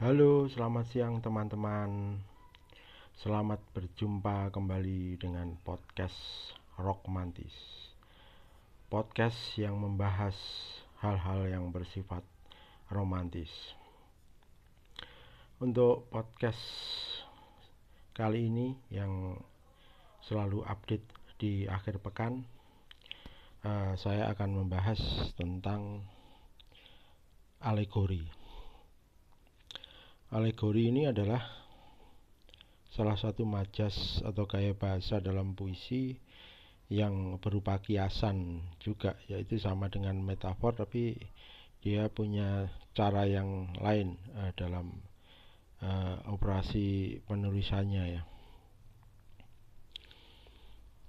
Halo, selamat siang teman-teman. Selamat berjumpa kembali dengan podcast Rock Mantis. Podcast yang membahas hal-hal yang bersifat romantis. Untuk podcast kali ini yang selalu update di akhir pekan, uh, saya akan membahas tentang alegori. Alegori ini adalah salah satu majas atau gaya bahasa dalam puisi yang berupa kiasan juga yaitu sama dengan metafor tapi dia punya cara yang lain uh, dalam uh, operasi penulisannya ya.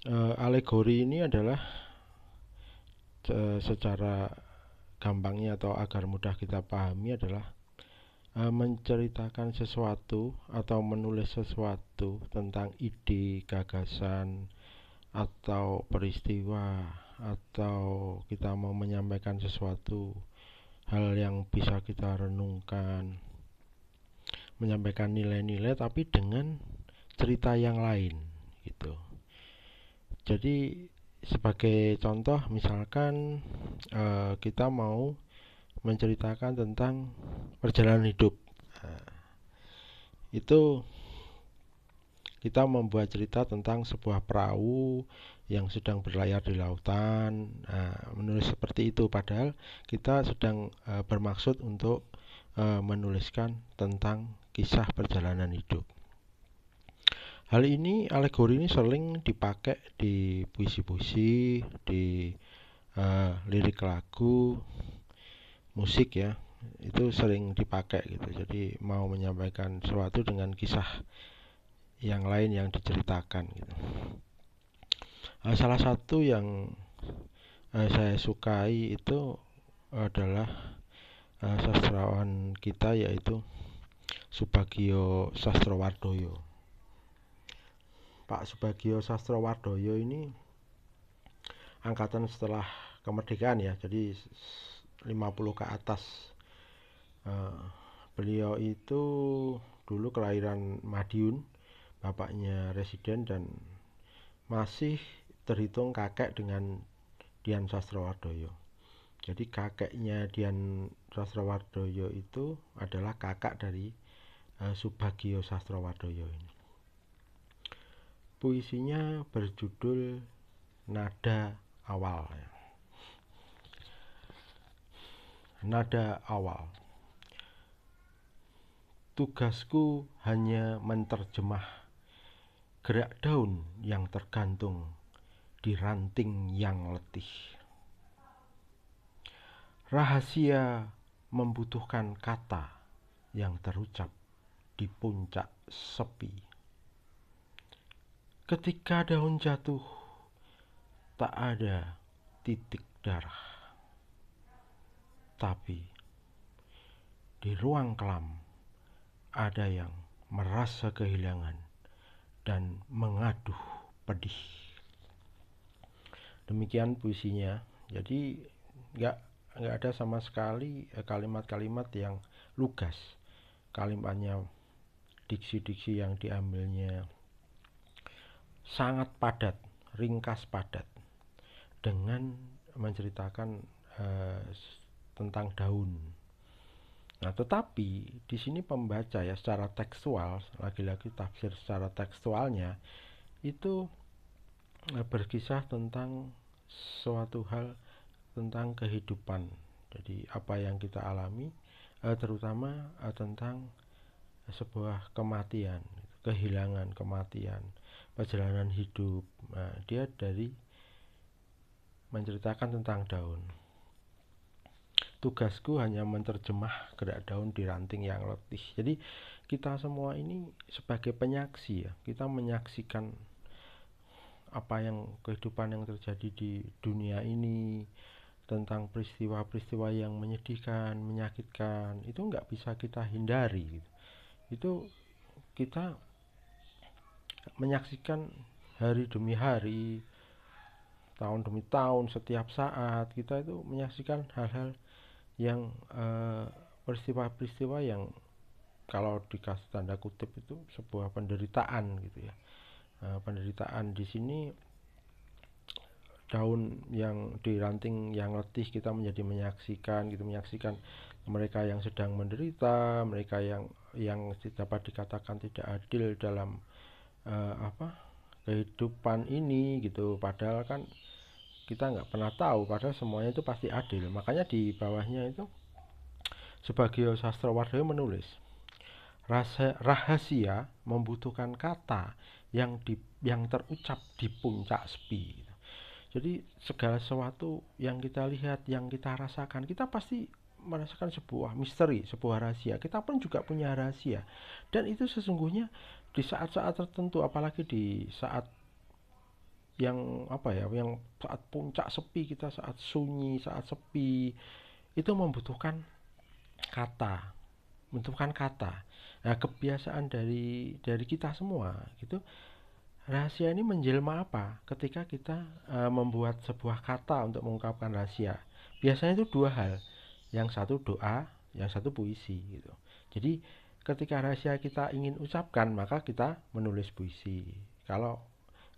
Uh, alegori ini adalah uh, secara gampangnya atau agar mudah kita pahami adalah menceritakan sesuatu atau menulis sesuatu tentang ide, gagasan atau peristiwa atau kita mau menyampaikan sesuatu hal yang bisa kita renungkan menyampaikan nilai-nilai tapi dengan cerita yang lain gitu. Jadi sebagai contoh misalkan uh, kita mau menceritakan tentang perjalanan hidup. Itu kita membuat cerita tentang sebuah perahu yang sedang berlayar di lautan. Nah, menulis seperti itu. Padahal kita sedang uh, bermaksud untuk uh, menuliskan tentang kisah perjalanan hidup. Hal ini alegori ini sering dipakai di puisi-puisi, di uh, lirik lagu, musik ya. Itu sering dipakai gitu. Jadi mau menyampaikan sesuatu dengan kisah yang lain yang diceritakan gitu. Uh, salah satu yang uh, saya sukai itu adalah uh, sastrawan kita yaitu Subagio Sastrowardoyo. Pak Subagio Sastrowardoyo ini angkatan setelah kemerdekaan ya jadi 50 ke atas. Uh, beliau itu dulu kelahiran Madiun bapaknya residen dan masih terhitung kakek dengan Dian Sastrowardoyo jadi kakeknya Dian Sastrowardoyo itu adalah kakak dari uh, Subagio Sastrowardoyo ini. Puisinya berjudul Nada Awal. Nada awal. Tugasku hanya menerjemah gerak daun yang tergantung di ranting yang letih. Rahasia membutuhkan kata yang terucap di puncak sepi. Ketika daun jatuh, tak ada titik darah. Tapi di ruang kelam ada yang merasa kehilangan dan mengaduh pedih. Demikian puisinya. Jadi nggak nggak ada sama sekali eh, kalimat-kalimat yang lugas. Kalimatnya diksi-diksi yang diambilnya sangat padat, ringkas padat dengan menceritakan uh, tentang daun. Nah, tetapi di sini pembaca ya secara tekstual, lagi-lagi tafsir secara tekstualnya itu uh, berkisah tentang suatu hal tentang kehidupan. Jadi apa yang kita alami uh, terutama uh, tentang sebuah kematian, kehilangan, kematian perjalanan hidup. Nah, dia dari menceritakan tentang daun. Tugasku hanya menerjemah gerak daun di ranting yang letih. Jadi kita semua ini sebagai penyaksi ya, kita menyaksikan apa yang kehidupan yang terjadi di dunia ini tentang peristiwa-peristiwa yang menyedihkan, menyakitkan itu nggak bisa kita hindari. Gitu. Itu kita menyaksikan hari demi hari tahun demi tahun setiap saat kita itu menyaksikan hal-hal yang eh, peristiwa-peristiwa yang kalau dikasih tanda kutip itu sebuah penderitaan gitu ya. Nah, penderitaan di sini daun yang di ranting yang letih kita menjadi menyaksikan gitu menyaksikan mereka yang sedang menderita mereka yang yang dapat dikatakan tidak adil dalam uh, apa kehidupan ini gitu. Padahal kan kita nggak pernah tahu padahal semuanya itu pasti adil makanya di bawahnya itu sebagai sastrawardoyo menulis rahasia membutuhkan kata yang di yang terucap di puncak sepi jadi segala sesuatu yang kita lihat yang kita rasakan kita pasti merasakan sebuah misteri, sebuah rahasia. Kita pun juga punya rahasia. Dan itu sesungguhnya di saat-saat tertentu apalagi di saat yang apa ya, yang saat puncak sepi kita saat sunyi, saat sepi itu membutuhkan kata, membutuhkan kata. Nah, kebiasaan dari dari kita semua gitu rahasia ini menjelma apa ketika kita uh, membuat sebuah kata untuk mengungkapkan rahasia biasanya itu dua hal yang satu doa, yang satu puisi gitu. Jadi ketika rahasia kita ingin ucapkan maka kita menulis puisi. Kalau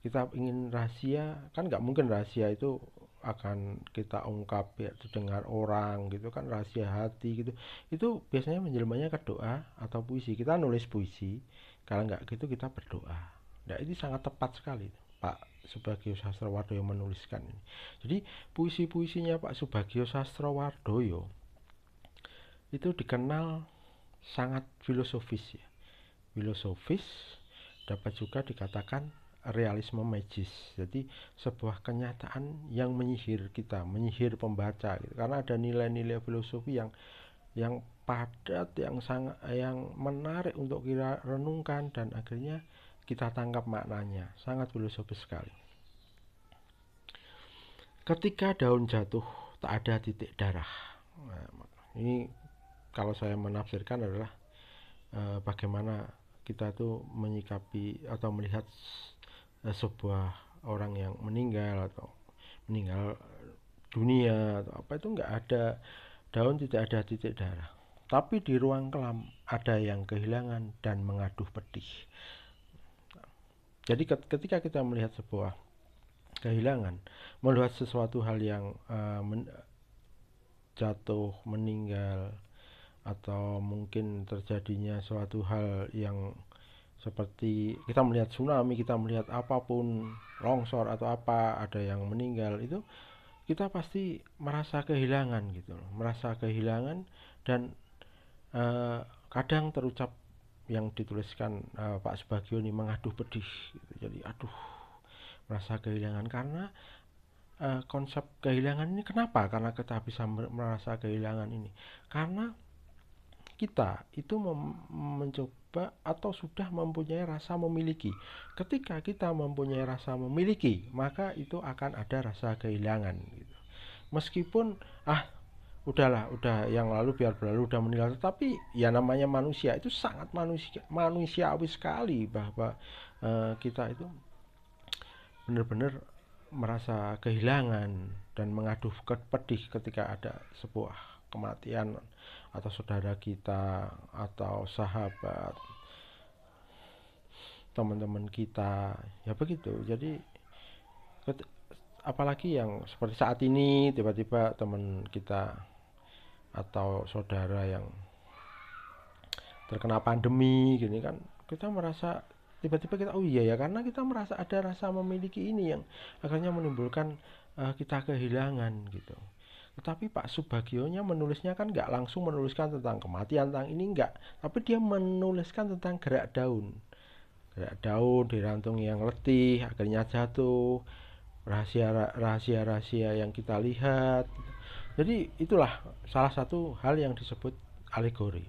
kita ingin rahasia kan nggak mungkin rahasia itu akan kita ungkap ya dengar orang gitu kan rahasia hati gitu. Itu biasanya menjelmanya ke doa atau puisi. Kita nulis puisi kalau nggak gitu kita berdoa. Nah ini sangat tepat sekali Pak Subagio Sastrowardoyo menuliskan ini. Jadi puisi-puisinya Pak Subagio Sastrowardoyo itu dikenal sangat filosofis ya. Filosofis dapat juga dikatakan realisme magis. Jadi sebuah kenyataan yang menyihir kita, menyihir pembaca gitu. Karena ada nilai-nilai filosofi yang yang padat, yang sangat yang menarik untuk kita renungkan dan akhirnya kita tangkap maknanya. Sangat filosofis sekali. Ketika daun jatuh tak ada titik darah. Nah, ini kalau saya menafsirkan adalah e, bagaimana kita itu menyikapi atau melihat sebuah orang yang meninggal atau meninggal dunia atau apa itu nggak ada daun tidak ada titik darah. Tapi di ruang kelam ada yang kehilangan dan mengaduh pedih. Jadi ketika kita melihat sebuah kehilangan melihat sesuatu hal yang uh, men jatuh meninggal atau mungkin terjadinya suatu hal yang seperti kita melihat tsunami, kita melihat apa pun longsor atau apa ada yang meninggal itu kita pasti merasa kehilangan gitu loh, merasa kehilangan dan uh, kadang terucap yang dituliskan uh, Pak Subagio ini mengaduh pedih gitu. jadi aduh merasa kehilangan. Karena uh, konsep kehilangan ini kenapa? Karena kita bisa merasa kehilangan ini. Karena kita itu mencoba atau sudah mempunyai rasa memiliki. Ketika kita mempunyai rasa memiliki, maka itu akan ada rasa kehilangan gitu. Meskipun ah udahlah, udah yang lalu biar berlalu udah meninggal, tapi ya namanya manusia itu sangat manusia manusiawi sekali bahwa uh, kita itu benar-benar merasa kehilangan dan mengaduh pedih ketika ada sebuah kematian atau saudara kita atau sahabat teman-teman kita. Ya begitu. Jadi apalagi yang seperti saat ini tiba-tiba teman kita atau saudara yang terkena pandemi gini kan kita merasa tiba-tiba kita oh iya ya karena kita merasa ada rasa memiliki ini yang akhirnya menimbulkan uh, kita kehilangan gitu tetapi Pak Subagionya menulisnya kan nggak langsung menuliskan tentang kematian tentang ini nggak, tapi dia menuliskan tentang gerak daun. Gerak daun di rantung yang letih akhirnya jatuh, rahasia rahasia rahasia yang kita lihat. Jadi itulah salah satu hal yang disebut alegori.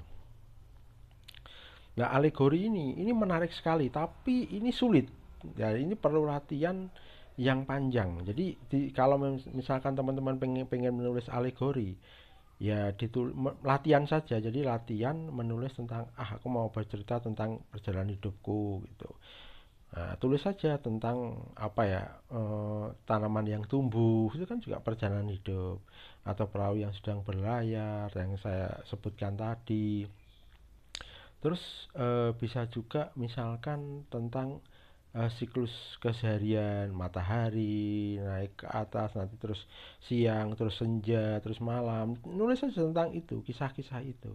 Nah, alegori ini ini menarik sekali, tapi ini sulit. Ya, ini perlu latihan yang panjang. Jadi di, kalau misalkan teman-teman pengen pengen menulis alegori, ya ditul latihan saja. Jadi latihan menulis tentang ah aku mau bercerita tentang perjalanan hidupku gitu. Nah, tulis saja tentang apa ya e, tanaman yang tumbuh itu kan juga perjalanan hidup atau perahu yang sedang berlayar yang saya sebutkan tadi terus uh, bisa juga misalkan tentang uh, siklus keseharian matahari naik ke atas nanti terus siang terus senja terus malam. Nulis saja tentang itu kisah-kisah itu.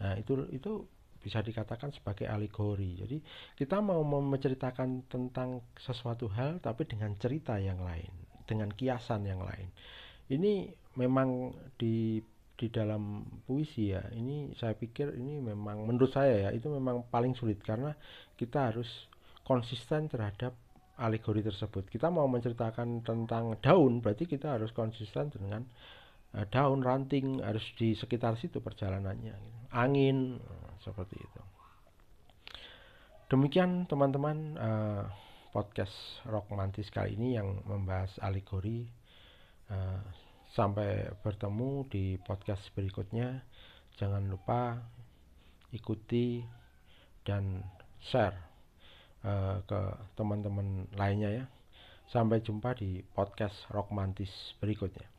Nah itu itu bisa dikatakan sebagai alegori. Jadi kita mau menceritakan tentang sesuatu hal tapi dengan cerita yang lain dengan kiasan yang lain. Ini memang di di dalam puisi ya ini saya pikir ini memang menurut saya ya itu memang paling sulit. Karena kita harus konsisten terhadap alegori tersebut kita mau menceritakan tentang daun berarti kita harus konsisten dengan uh, daun ranting harus di sekitar situ perjalanannya gitu. angin uh, seperti itu demikian teman-teman uh, podcast mantis kali ini yang membahas alegori uh, Sampai bertemu di podcast berikutnya. Jangan lupa ikuti dan share uh, ke teman-teman lainnya ya. Sampai jumpa di podcast Rock Mantis berikutnya.